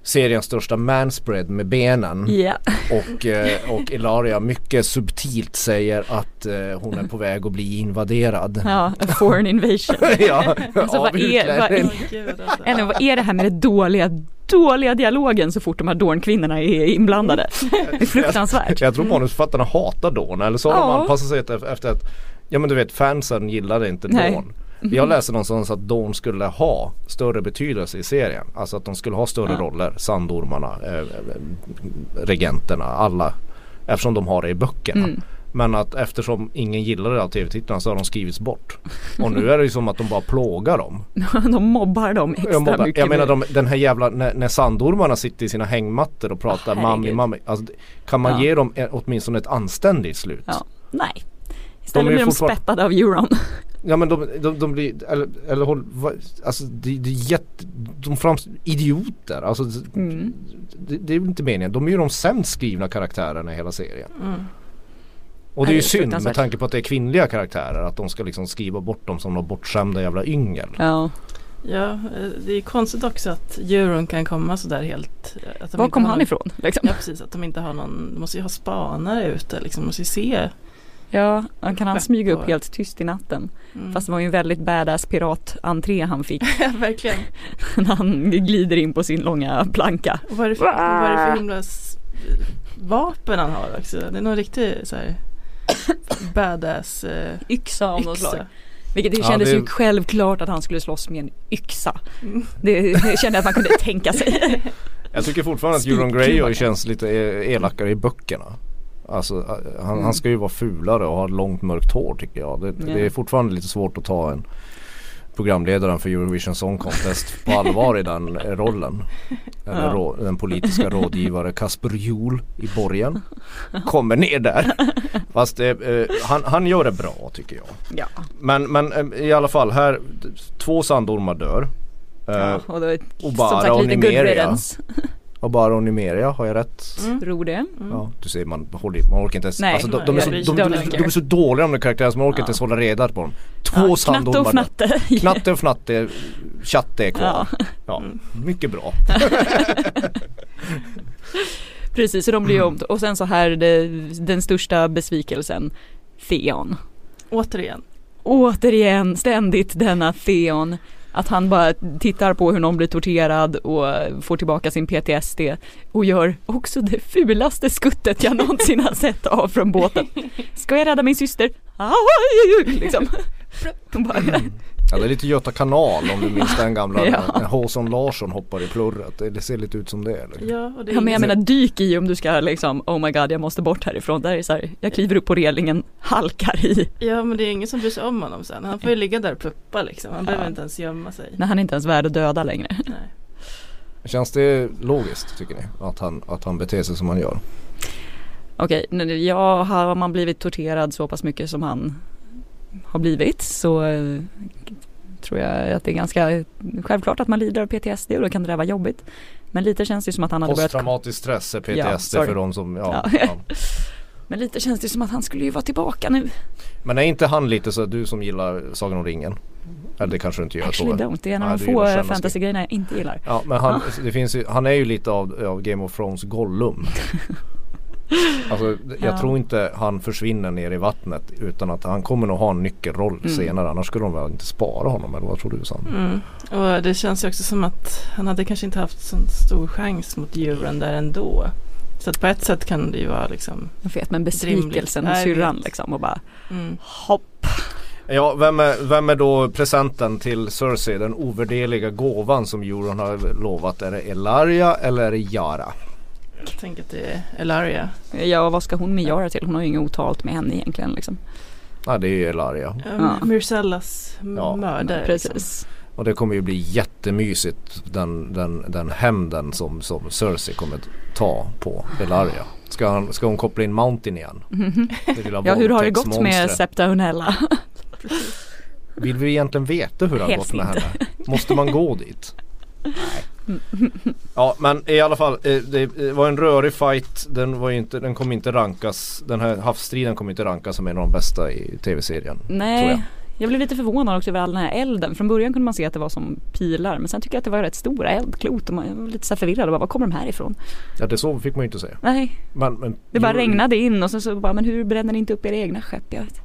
seriens största manspread med benen Ja, och, eh, och Elaria mycket subtilt säger att eh, hon är på väg att bli invaderad. ja, a foreign invasion. [LAUGHS] ja, Alltså, vad är- vad är- alltså. Eller vad är det här med den dåliga, dåliga dialogen så fort de här Dorn-kvinnorna är inblandade? Det är fruktansvärt. Jag tror manusförfattarna hatar Dawn eller så har de Ja. anpassat sig efter, efter att Ja men du vet fansen gillade inte Nej. Dawn. Jag läste någonstans att Dawn skulle ha större betydelse i serien. Alltså att de skulle ha större Ja. roller. Sandormarna, eh, eh, regenterna, alla. Eftersom de har det i böckerna. Mm. Men att eftersom ingen gillade det av tv-tittarna så har de skrivits bort. Och nu [LAUGHS] är det ju som att de bara plågar dem. [LAUGHS] De mobbar dem extra Jag, bara, mycket. jag menar de, den här jävla, när, när sandormarna sitter i sina hängmattor och pratar Ah, mammi mammi. Alltså, kan man Ja. ge dem ett, åtminstone ett anständigt slut? Ja. Nej. De Istället blir de fortfarande- spettade av euron. [LAUGHS] Ja men de, de, de blir, eller, eller håll, alltså det, det är jätte, de framstår idioter. Alltså Mm. det, det är inte meningen. De är ju de sämst skrivna karaktärerna i hela serien. Mm. Och det är ju det synd med tanke på att det är kvinnliga karaktärer. Att de ska liksom skriva bort dem som de bortskämda jävla yngel. Ja. Ja, eh, det är konstigt också att euron kan komma sådär helt. eh, Att de Var kom han någon- ifrån? Liksom? Ja precis, att de inte har någon, de måste ju ha spanare ute liksom, måste ju se. Ja, kan han smyga upp helt tyst i natten? Mm. Fast det var ju en väldigt badass piratentré han fick [LAUGHS] ja, verkligen. [LAUGHS] när han glider in på sin långa planka. Och vad är det för, vad är det för himla vapen han har också? Det är någon riktig så här [COUGHS] badass eh, Yxa av något slag. Vilket det Ja, kändes det- ju självklart att han skulle slåss med en yxa. Mm. Det, det [LAUGHS] kände jag att man kunde tänka sig. Jag tycker fortfarande att. Euron Greyjoy känns lite e- elakare i böckerna. Alltså eh, han, Mm. han ska ju vara fulare och ha långt mörkt hår tycker jag. Det, Ja. det är fortfarande lite svårt att ta en programledaren för Eurovision Song Contest på allvar i den eh, rollen. Eller Ja. rå, den politiska rådgivare Kasper Juhl i borgen. Kommer ner där. Fast eh, eh, han, han gör det bra tycker jag. Ja. Men, men eh, i alla fall här, två sandormar dör. Eh, ja. Och då, Obara som sagt och lite Nimeria. Och bara och Nimeria, har jag rätt? Mm. Tror det. Ja, du ser man, håller, man orkar inte ens, Nej, alltså, de, de, är så, de, de, de, är så dåliga de där karaktärerna så man orkar Ja. inte ens hålla reda på dem. Två Ja, Knatte sandormar och fnatte. [LAUGHS] Knatte och fnatte, chatte är kvar. Ja. Ja, mycket bra. [LAUGHS] Precis, så de blir ju Mm. om. Och sen så här det, den största besvikelsen. Theon. Återigen. Återigen ständigt denna Theon. Att han bara tittar på hur någon blir torterad och får tillbaka sin PTSD och gör också det fulaste skuttet jag någonsin har sett av från båten. Ska jag rädda min syster? Liksom. [LAUGHS] Bara, Ja, det är lite Göta kanal om du minns den gamla [LAUGHS] Ja. när Håsan Larsson hoppar i plurret. Det, ser lite ut som det. Eller? Ja, och det är Ja men jag menar dyk i om du ska liksom oh my god jag måste bort härifrån. Där är så här, jag kliver upp på relingen, halkar i. Ja men det är ingen som bryr sig om honom sen. Han får ju ligga där och puppa liksom. Han Ja. behöver inte ens gömma sig. När han inte ens är värd att döda längre. Nej. Känns det logiskt tycker ni? Att han, att han beter sig som han gör? Okej, n- ja har man blivit torterad så pass mycket som han har blivit så eh, tror jag att det är ganska självklart att man lider av PTSD och då kan det där vara jobbigt. Men lite känns det som att han hade börjat Posttraumatisk stress är Ja, PTSD sorry. för de som, ja, Ja. ja. [LAUGHS] Men lite känns det som att han skulle ju vara tillbaka nu. Men är inte han lite så du som gillar Sagan om ringen? Eller det kanske du inte gör Actually så? don't, det är en av de få fantasy-grejerna jag inte gillar. Ja men han, det finns ju, han är ju lite av, av Game of Thrones Gollum. [LAUGHS] Alltså jag Ja. tror inte han försvinner ner i vattnet utan att han kommer nog ha en nyckelroll Mm. senare annars skulle de väl inte spara honom eller vad tror du Sandra? Mm. Och det känns ju också som att han hade kanske inte haft så stor chans mot djuren där ändå. Så att på ett sätt kan det ju vara liksom Jag vet men besvikelsen hos syrran liksom och bara mm. hopp. Ja vem är, vem är då presenten till Cersei? Den ovärderliga gåvan som Euron har lovat. Är det Elaria eller är det Yara? Tänker är Elaria. Ja vad ska hon med Yara till? Hon har ju inget otalt med henne egentligen liksom. Nej det är ju Elaria. Ja. Ja. Myrsellas Ja, mördare. Liksom. Precis. Och det kommer ju bli jättemysigt den, den, den hämnden som, som Cersei kommer ta på Elaria. Ska, han, ska hon koppla in Mountain igen? [LAUGHS] Ja hur har det gått med. Septa Unella? Vill vi egentligen veta hur det har Helst gått med inte. henne? Måste man gå dit? [LAUGHS] Nej. Ja men i alla fall eh, det var en rörig fight. Den, var inte, den kommer inte rankas. Den här havsstriden kommer inte rankas som en av de bästa i tv-serien. tror jag. Nej. Jag blev lite förvånad också över all den här elden. Från början kunde man se att det var som pilar men sen tycker jag att det var rätt stora eldklot och man jag var lite så förvirrad och bara, var kommer de här ifrån? Ja det så fick man ju inte säga. Nej, Men, men, det bara regnade in och sen så bara men hur bränner ni inte upp era egna skepp? Jag vet.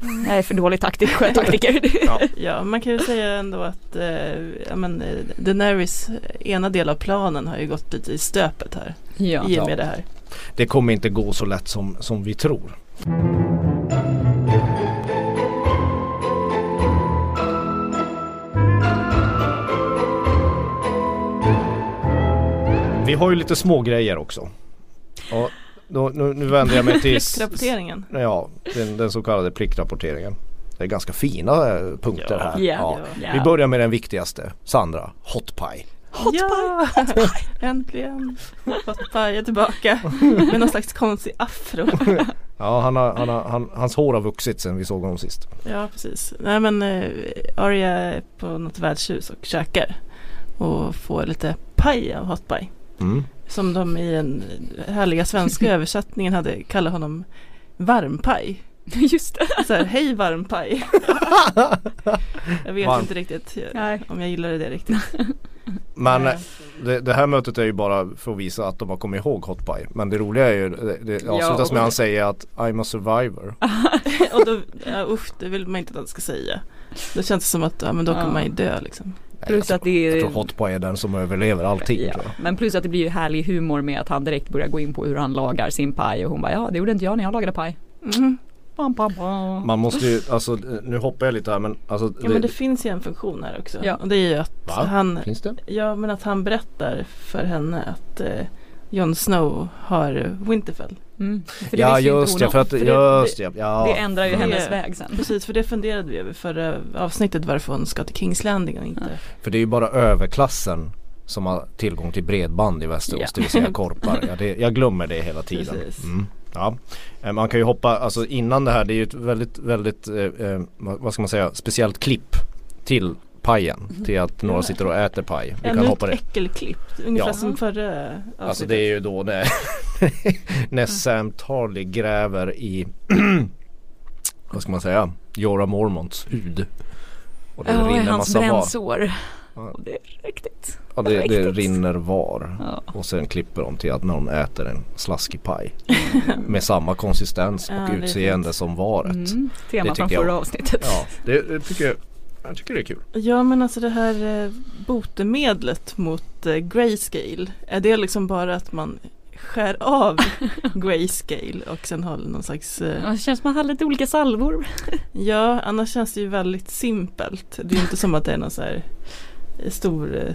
Jag är för dålig taktik, sjötaktiker. [LAUGHS] Ja. Ja, man kan ju säga ändå att eh, ja, men, eh, Daenerys ena del av planen har ju gått lite i stöpet här ja. i och med Ja. det här. Det kommer inte gå så lätt som, som vi tror. Vi har ju lite små grejer också. Och då, nu, nu vänder jag mig till Pliktrapporteringen. Ja, den, den så kallade pliktrapporteringen. Det är ganska fina eh, punkter Ja. här. Ja. Ja. Vi börjar med den viktigaste. Sandra, hot pie. ja, äntligen! Fått paja tillbaka med någon slags konstig afro. [LAUGHS] Ja, han har, han har, han, hans hår har vuxit sen vi såg honom sist. Ja, precis. Nej men eh, Arya är på något värdshus och käkar och får lite paj av hot pie. Mm. Som de i den härliga svenska [LAUGHS] översättningen hade kallat honom varmpaj. [LAUGHS] Just det. Så här, hej varmpaj. [LAUGHS] jag vet Varm. inte riktigt Nej. om jag gillade det riktigt. Men eh, det, det här mötet är ju bara för att visa att de har kommit ihåg hot pie. Men det roliga är ju, det, det avslutas och- med att han säger att I'm a survivor. och då, ja, usch, det vill man inte att han ska säga. Då känns det som att ja, men då kommer Ja. man ju dö liksom. Plus jag, att det jag är tror hot pie är den som överlever allting. Ja, tror jag. men plus att det blir ju härlig humor med att han direkt börjar gå in på hur han lagar sin paj och hon bara ja det gjorde inte jag när jag lagade paj. Mhm. Pam, pam, pam. Man måste ju, alltså nu hoppar jag lite här men alltså Ja men det finns ju en funktion här också. Ja. Och det är ju att Va? han Finns det? Ja men att han berättar för henne att eh, Jon Snow har Winterfell. Mm. Ja just det, för att, För det- just det, ja. Det ändrar ju Mm. hennes väg sen. Precis, för det funderade vi över förra avsnittet varför hon ska till Kings Landing och inte. För det är ju bara överklassen som har tillgång till bredband i Västerås, Ja. det vill säga [LAUGHS] korpar. Ja, det, jag glömmer det hela tiden. Precis. Mm. Ja. Eh, Man kan ju hoppa, alltså innan det här, det är ju ett väldigt, väldigt, eh, eh, vad vad ska man säga, speciellt klipp till pajen. Till att några sitter och äter paj. Vi kan Ännu hoppa ett äckelklipp, ungefär Ja. som förra avsnittet. Alltså det är ju då när, [LAUGHS] när Sam Tarly gräver i, [CLEARS THROAT] vad ska man säga, Jorah Mormonts hud. Och det Ja, i rinner hans massa brännsår. Ja. Och det är riktigt. Ja, det, det rinner var. Ja. Och sen klipper de till att någon äter en slaskig paj. [LAUGHS] Med samma konsistens Ja, och är utseende som varet. Mm. Tema Det från förra avsnittet. Ja, det, det tycker jag, jag tycker det är kul. Ja men alltså det här eh, botemedlet mot eh, grayscale, är det liksom bara att man skär av [LAUGHS] grayscale och sen har någon slags eh, Ja, Det känns som att man har lite olika salvor. [LAUGHS] Ja, annars känns det ju väldigt simpelt. Det är ju inte som att det är någon så här stor eh,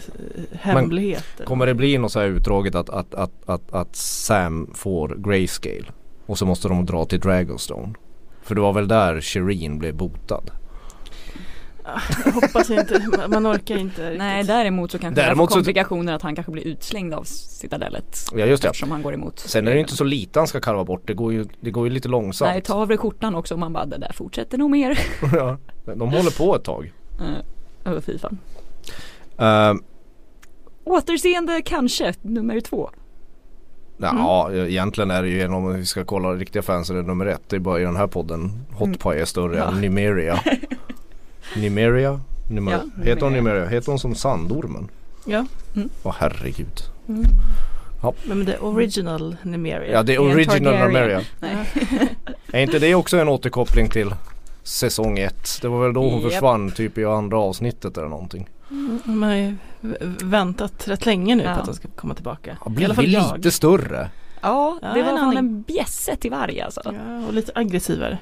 hemlighet. Kommer det bli något så här utdraget att, att, att, att, att Sam får grayscale? Och så måste de dra till Dragonstone. För det var väl där Shireen blev botad. [LAUGHS] Jag hoppas inte, man- orkar inte riktigt. Nej däremot så kanske Däremot däremot så- komplikationer att han kanske blir utslängd av citadellet. Ja just det. Eftersom han går emot. Sen är det inte så lite han ska karva bort. Det går ju, det går ju lite långsamt. Nej, ta av dig skjortan också och man bara det där fortsätter nog mer. [LAUGHS] ja, de håller på ett tag. Öh, fy fan. Uh, Återseende kanske, nummer två. Ja, egentligen är det ju, om vi ska kolla riktiga fans är det nummer ett. Det är bara i den här podden. Hot Pie är större Ja. än Numeria. [LAUGHS] Numeria? Numer- Ja, Heter hon Numeria. Numeria? Heter hon som Sandormen? Ja, Åh herregud. men det är original Numeria. Ja det är är original. Nej. [LAUGHS] Är inte det också en återkoppling till säsong ett? Det var väl då hon Japp. försvann typ i andra avsnittet eller någonting. Man har ju väntat rätt länge nu Ja. på att de ska komma tillbaka. Ja, I blir alla fall vi jag. lite större? Ja, Ja, det fan aning. en bjässe till varg alltså. Ja, Ja, och lite aggressivare.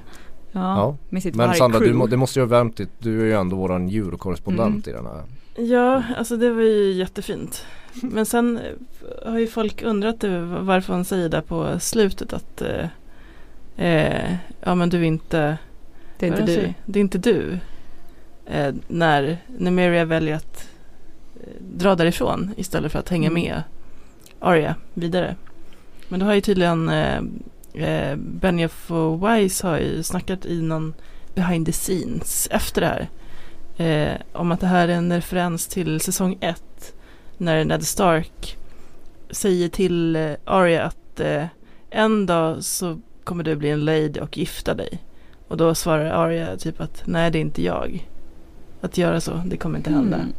Ja. med sitt Men Sandra, du, det måste ju ha värmt ditt, du är ju ändå våran djurkorrespondent Mm. i den här. Ja, alltså det var ju jättefint. Men sen eh, har ju folk undrat över varför hon säger där på slutet att eh, eh, ja men du är inte Det är inte det du. säger? Det är inte du. Eh, när Numeria väljer att eh, dra därifrån istället för att hänga Mm. med Arya vidare. Men då har ju tydligen eh, eh, Benioff och Wise har ju snackat i någon behind the scenes efter det här. Eh, om att det här är en referens till säsong 1. När Ned Stark säger till eh, Arya att eh, en dag så kommer du bli en lady och gifta dig. Och då svarar Arya typ att nej det är inte jag. Att göra så, det kommer inte hända. Mm.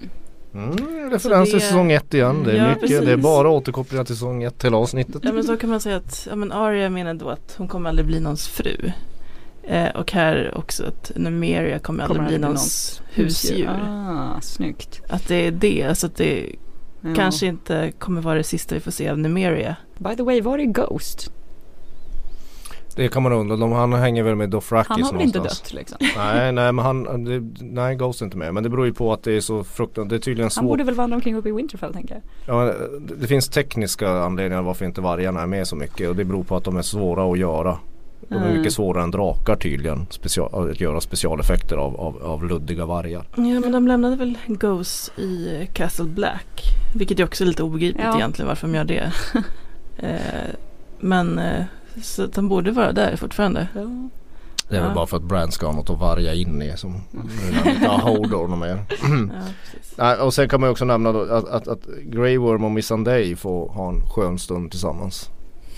Mm, referens Så det- till säsong ett igen. Det är Ja, mycket, precis. det är bara återkopplingar till säsong ett till avsnittet. Ja men så kan man säga att ja, men Arya menar då att hon kommer aldrig bli någons fru. Eh, och här också att Numeria kommer aldrig Kommer bli aldrig bli någons husdjur. Ah, snyggt. Att det är det, alltså att det Ja. kanske inte kommer vara det sista vi får se av Numeria. By the way, var är Ghost? Det kan man undra. De, han hänger väl med Dothrakis Han har väl inte dött liksom? Nej, [LAUGHS] nej men han, det, nej Ghost är inte med. Men det beror ju på att det är så fruktansvärt, det är tydligen Han svårt. borde väl vandra omkring uppe i Winterfell tänker jag. Ja, det, det finns tekniska anledningar varför inte vargarna är med så mycket. Och det beror på att de är svåra att göra. De är Mm. mycket svårare än drakar tydligen. Special, att göra specialeffekter av, av, av luddiga vargar. Ja men de lämnade väl Ghost i Castle Black. Vilket ju också är lite obegripligt Ja. egentligen varför de gör det. [LAUGHS] eh, men eh, så att de borde vara där fortfarande. Ja. Det är väl Ja. bara för att Brand ska ha något att varga in i som redan inte har Hodor mer. Ja, och sen kan man ju också nämna då att, att, att Grey Worm och Missandei får ha en skön stund tillsammans.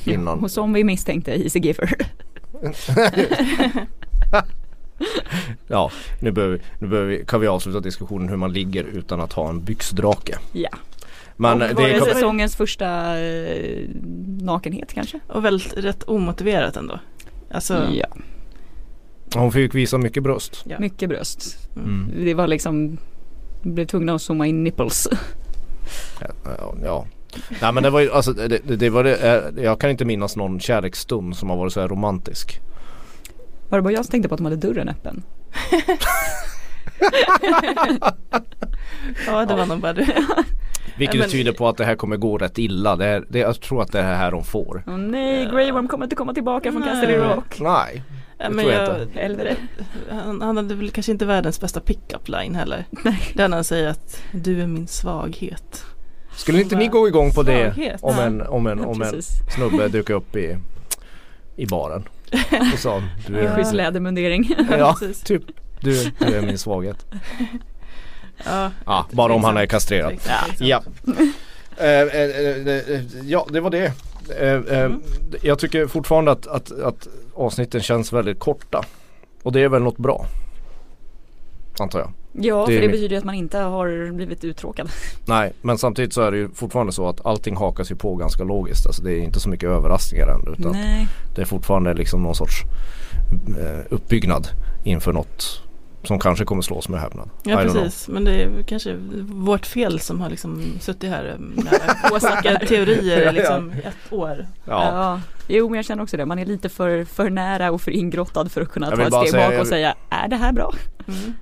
Innan. Och som vi misstänkte, Easy Giver. [LAUGHS] Ja, nu, behöver, nu behöver vi, kan vi avsluta diskussionen hur man ligger utan att ha en byxdrake. Ja. Men och det var det är, säsongens första eh, nakenhet kanske? Och väldigt rätt omotiverat ändå. Alltså, Ja, hon fick visa mycket bröst. Ja. mycket bröst. Mm. Det var liksom, blev tvungna att zooma in nipples. [LAUGHS] Ja, ja, ja. Nej men det var ju, alltså det, det, var det, eh, jag kan inte minnas någon kärleksstund som har varit så här romantisk. Var det bara jag som tänkte på att de hade dörren öppen? [LAUGHS] ja det var nog bara det. [LAUGHS] Vilket men- tyder på att det här kommer gå rätt illa. Det är, det, jag tror att det är här de får. Åh nej, Grey Worm kommer inte komma tillbaka från. Castle Rock. Nej. Det men tror jag jag, inte. Hellre. han, han hade väl kanske inte världens bästa pick-up line heller. Nej. Där han säger att du är min svaghet. Skulle inte ni gå igång på det Svaghet, om en, om en, om en snubbe dök upp i, i baren och sa du En schysst är, lädermundering. ja, [LAUGHS] typ du, du är min svaghet. [LAUGHS] Ja, Ja, bara om han är kastrerad. Ja. Eh, eh, eh, eh, ja, det var det. Mm. Jag tycker fortfarande att, att, att avsnitten känns väldigt korta. Och det är väl något bra. Antar jag. Ja, Det för det min- betyder ju att man inte har blivit uttråkad. [LAUGHS] Nej, men samtidigt så är det ju fortfarande så att allting hakas ju på ganska logiskt. Alltså det är inte så mycket överraskningar än. Utan Nej. det är fortfarande liksom någon sorts uppbyggnad inför något som kanske kommer slås med häpnad. Ja know. precis, men det är kanske vårt fel som har liksom suttit här med åsikter, [LAUGHS] teorier i liksom ett år. Ja. Ja. Jo men jag känner också det, man är lite för, för nära och för ingrottad för att kunna Jag ta ett steg säga- bak och säga är det här bra? Mm.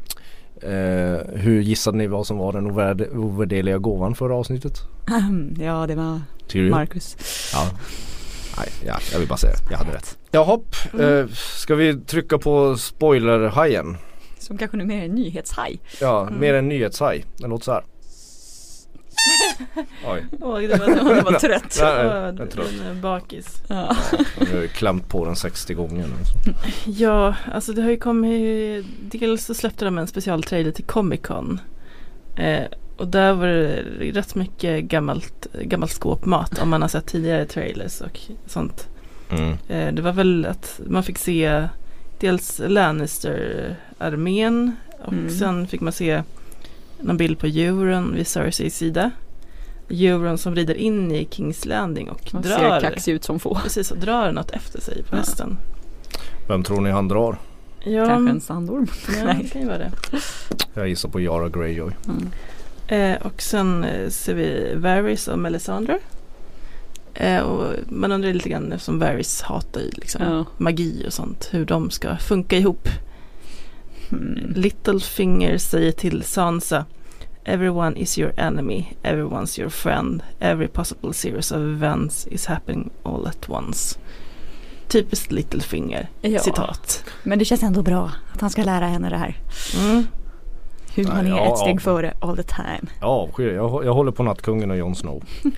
Eh, hur gissade ni vad som var den ovärd- ovärderliga gåvan förra avsnittet? ja det var Tyrion? Marcus. Ja. Nej, ja, jag vill bara säga. Jag hade rätt. Jaha, Mm. eh, ska vi trycka på spoilerhajen? Som kanske numera är en nyhetshaj. Ja, Mm. mer en nyhetshaj. Den låter så här. [LAUGHS] Oj, Åh, det var, Det var trött. [LAUGHS] Nej, nej, jag trött. bakis. Ja. nu har jag klämt på den 60 gånger nu. Ja, alltså det har ju kommit, dels så släppte de en specialtrailer till Comic Con. Eh, och där var det rätt mycket gammalt, gammalt skåpmat om man har sett tidigare trailers och sånt. Mm. Eh, det var väl att man fick se dels Lannister-armén och Mm. sen fick man se någon bild på Euron vid Cerseis sida. Euron som rider in i Kings Landing och Man drar, ser kaxig ut som få. precis, och drar något efter sig på Ja. hästen. Vem tror ni han drar? Ja, Kanske en sandorm. ja, Nej. det kan ju vara det. Jag gissar på Yara Greyjoy. Mm. Eh, och sen eh, ser vi Varys och Melisandre. Eh, och man undrar lite grann eftersom Varys hatar ju liksom Ja. magi och sånt. Hur de ska funka ihop. Mm. Littlefinger säger till Sansa Everyone is your enemy, everyone's your friend, every possible series of events is happening all at once. Typiskt Littlefinger, Ja. citat. Men det känns ändå bra att han ska lära henne det här. Mm. Hur man är ja, ett steg ja. före all the time. Avskyr jag, jag håller på Nattkungen och Jon Snow. [LAUGHS]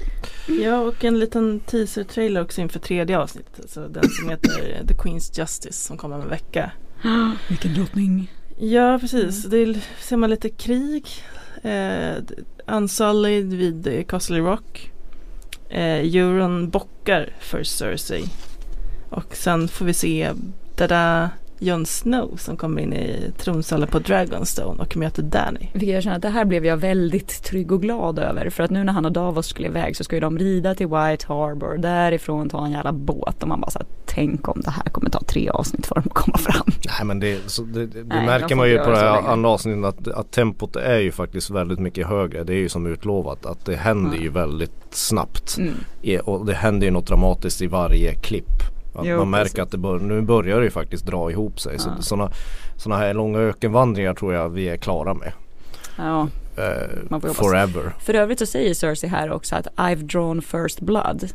Ja, och en liten teaser-trailer också inför tredje avsnittet. Alltså den som heter [GASPS] The Queen's Justice som kommer om en vecka. [GASPS] Vilken drottning. Ja, precis. Det ser man lite krig. Eh, Unsullied vid eh, Castle Rock. Eh, Euron bockar för Cersei. Och sen får vi se Dada Jon Snow som kommer in i tronsalen på Dragonstone och möter Danny. Vilket jag känner att det här blev jag väldigt trygg och glad över. För att nu när han och Davos skulle iväg så ska ju de rida till White Harbor. Därifrån ta en jävla båt. Och man bara så här, tänk om det här kommer ta tre avsnitt för dem att komma fram. Nej men det, så det, det Nej, märker man ju på det här andra avsnittet att, att tempot är ju faktiskt väldigt mycket högre. Det är ju som utlovat att det händer Ja. ju väldigt snabbt. Mm. Och det händer ju något dramatiskt i varje klipp. Att Jo, man märker precis. att det bör, nu börjar det ju faktiskt dra ihop sig. Så Ja. sådana, såna här långa ökenvandringar tror jag vi är klara med. Ja. Hoppas. forever. För övrigt så säger Cersei här också att I've drawn first blood.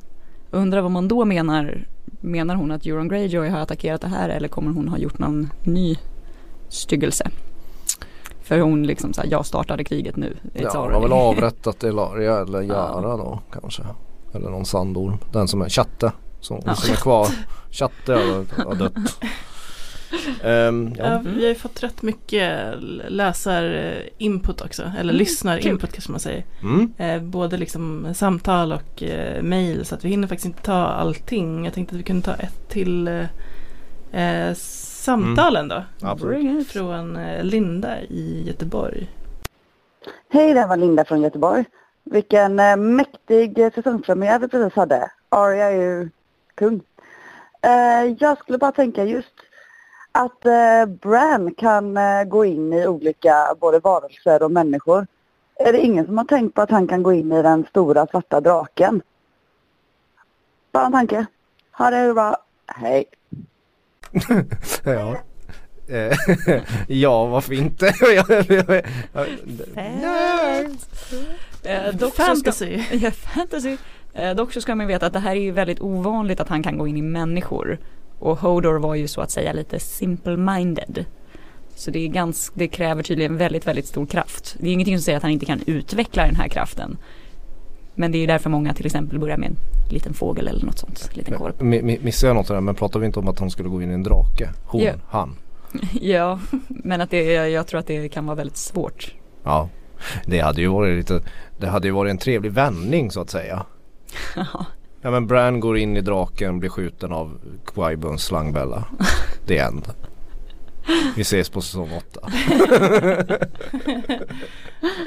Undrar vad man då menar. Menar hon att Euron Greyjoy har attackerat det här eller kommer hon ha gjort någon ny styggelse? För hon liksom såhär, jag startade kriget nu. It's Ja, already. har väl [LAUGHS] avrättat Elaria eller Jara då kanske. Eller någon sandorm. Den som är chatte. Som, Ja. som är kvar. Chatte har, har dött. [LAUGHS] Ehm, ja. Ja, vi har ju fått rätt mycket läsar-input också. Eller Mm, lyssnar-input kanske man säger. Mm. Eh, både liksom samtal och eh, mail så att vi hinner faktiskt inte ta allting. Jag tänkte att vi kunde ta ett till eh, eh, samtalen då. Absolut. Från eh, Linda i Göteborg. Hej, det här var Linda från Göteborg. Vilken eh, mäktig eh, säsongspremiär vi precis hade. Arya är ju kung. Eh, jag skulle bara tänka just att eh, Bran kan eh, gå in i olika både varelser och människor. Är det ingen som har tänkt på att han kan gå in i den stora svarta draken? Bara en tanke. Ha det bra. Hej. [LAUGHS] Ja. [LAUGHS] Ja, varför inte? [LAUGHS] Dock så ska, Fantasy. ja, fantasy. Eh, dock så ska man veta att det här är ju väldigt ovanligt att han kan gå in i människor. Och Hodor var ju så att säga lite simple-minded. Så det, är ganska, det kräver tydligen väldigt, väldigt stor kraft. Det är ingenting som säger att han inte kan utveckla den här kraften. Men det är ju därför många till exempel börjar med en liten fågel eller något sånt. En liten korp. Mi- mi- Missade jag något där? Men pratade vi inte om att hon skulle gå in i en drake? Hon, Ja. han. [LAUGHS] ja, men att det, jag tror att det kan vara väldigt svårt. Ja. Det hade ju varit lite, det hade ju varit en trevlig vändning så att säga. [LAUGHS] Ja men Bran går in i draken, blir skjuten av Quibons slangbella. Det är end. Vi ses på säsong 8. [LAUGHS]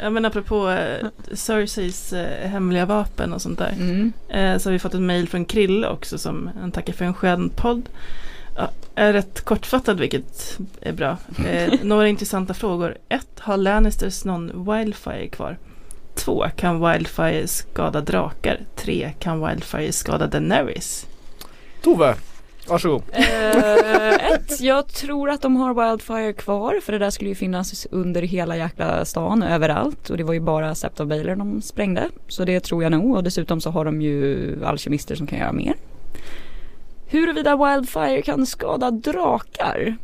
Ja men apropå eh, Cerseis eh, hemliga vapen och sånt där. Mm. Eh, så har vi fått ett mail från Krille också som han tackar för en skön podd. Ja, är rätt kortfattad vilket är bra. [LAUGHS] Eh, några intressanta frågor. 1. Har Lannisters någon Wildfire kvar? 2. Kan Wildfire skada drakar? 3. Kan Wildfire skada Daenerys? Tove, varsågod. Eh, ett, jag tror att de har Wildfire kvar för det där skulle ju finnas under hela jäkla stan överallt och det var ju bara Sept of Baelor de sprängde. Så det tror jag nog och dessutom så har de ju alkemister som kan göra mer. Huruvida Wildfire kan skada drakar?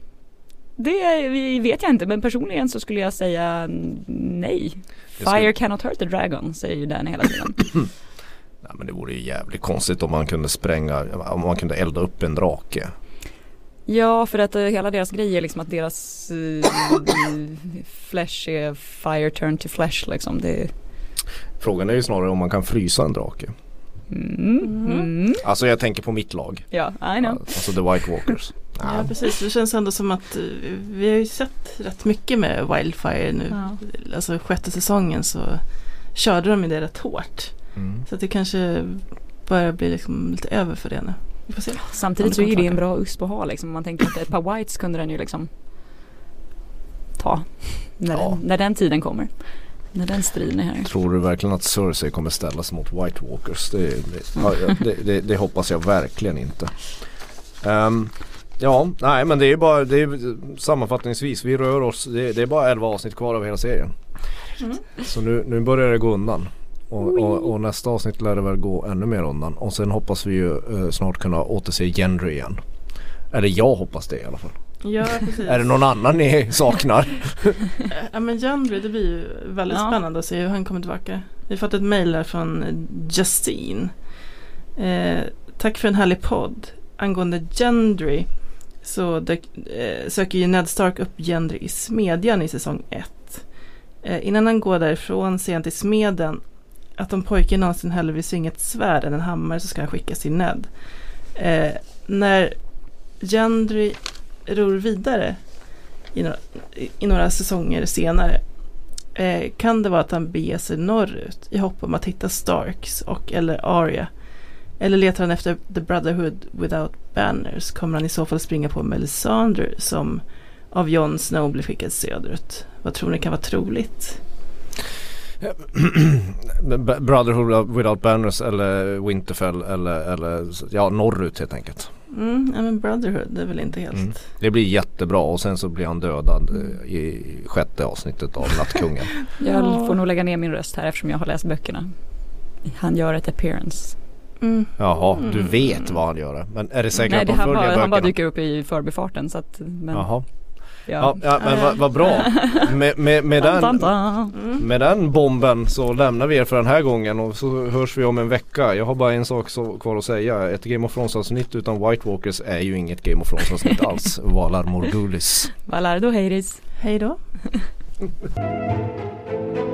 Det vet jag inte men personligen så skulle jag säga nej. Det skulle- Fire cannot hurt the dragon säger ju den hela tiden. [CLEARS THROAT] Nej, men det vore ju jävligt konstigt om man kunde spränga, om man kunde elda upp en drake. Ja, för att eh, hela deras grej är liksom att deras uh, flesh är fire turn to flesh liksom. Det, Frågan är ju snarare om man kan frysa en drake. mm, mm. Alltså jag tänker på mitt lag. Ja, I know. Alltså the White Walkers. Ja precis, det känns ändå som att eh, vi har ju sett rätt mycket med Wildfire nu. Ja. Alltså sjätte säsongen så körde de ju det rätt hårt. Mm. Så att det kanske börjar bli liksom lite över för det nu. Vi får se. Samtidigt så är det en bra USP att ha liksom. Man tänker att ett par whites kunde den ju liksom ta när, Ja. den, när den tiden kommer. När den striden är här. Tror du verkligen att Cersei kommer ställas mot White Walkers? Det, det, det, det, det hoppas jag verkligen inte. Ehm, ja, nej men det är bara det är, sammanfattningsvis. Vi rör oss. Det, det är bara 11 avsnitt kvar av hela serien. Mm. Så nu, nu börjar det gå undan. Och, och, och nästa avsnitt lär det väl gå ännu mer undan. Och sen hoppas vi ju eh, snart kunna återse Gendry igen. Eller jag hoppas det i alla fall. Ja precis. Är det någon annan ni saknar? [LAUGHS] Ja men Gendry det blir ju väldigt Ja. spännande att se hur han kommer tillbaka. Vi har fått ett mejl här från Justine. Eh, tack för en härlig podd. Angående Gendry så dök, eh, söker ju Ned Stark upp Gendry i Smedjan i säsong 1. Eh, innan han går därifrån ser han till smeden att om pojken någonsin hellre vill svinga ett svärd än en hammare så ska han skickas till Ned. Eh, när Gendry ror vidare i några, i några säsonger senare eh, kan det vara att han beger sig norrut i hopp om att hitta Starks och eller Arya. Eller letar han efter The Brotherhood Without Banners kommer han i så fall springa på Melisandre som av Jon Snow blir skickad söderut. Vad tror ni kan vara troligt? [CLEARS THROAT] Brotherhood Without Banners eller Winterfell eller, eller ja, norrut helt enkelt. Mm, ja, men Brotherhood det är väl inte helt... Mm. Det blir jättebra och sen så blir han dödad eh, i sjätte avsnittet av Nattkungen. [LAUGHS] Jag får nog lägga ner min röst här eftersom jag har läst böckerna. Han gör ett appearance. Mm. Jaha, du Mm. vet vad han gör. Men är det säkert Nej, att det, han han, följer bara, böckerna? han bara dyker upp i förbifarten så att men, Jaha. Ja, ja. ja men vad vad bra. [LAUGHS] Med, med, med, den. Mm. med den bomben så lämnar vi er för den här gången och så hörs vi om en vecka. Jag har bara en sak så kvar att säga. Ett Game of Thrones avsnitt utan White Walkers är ju inget Game of Thrones avsnitt [LAUGHS] alls. Valar Morgulis. Valardo Heiris. Hej då. [LAUGHS]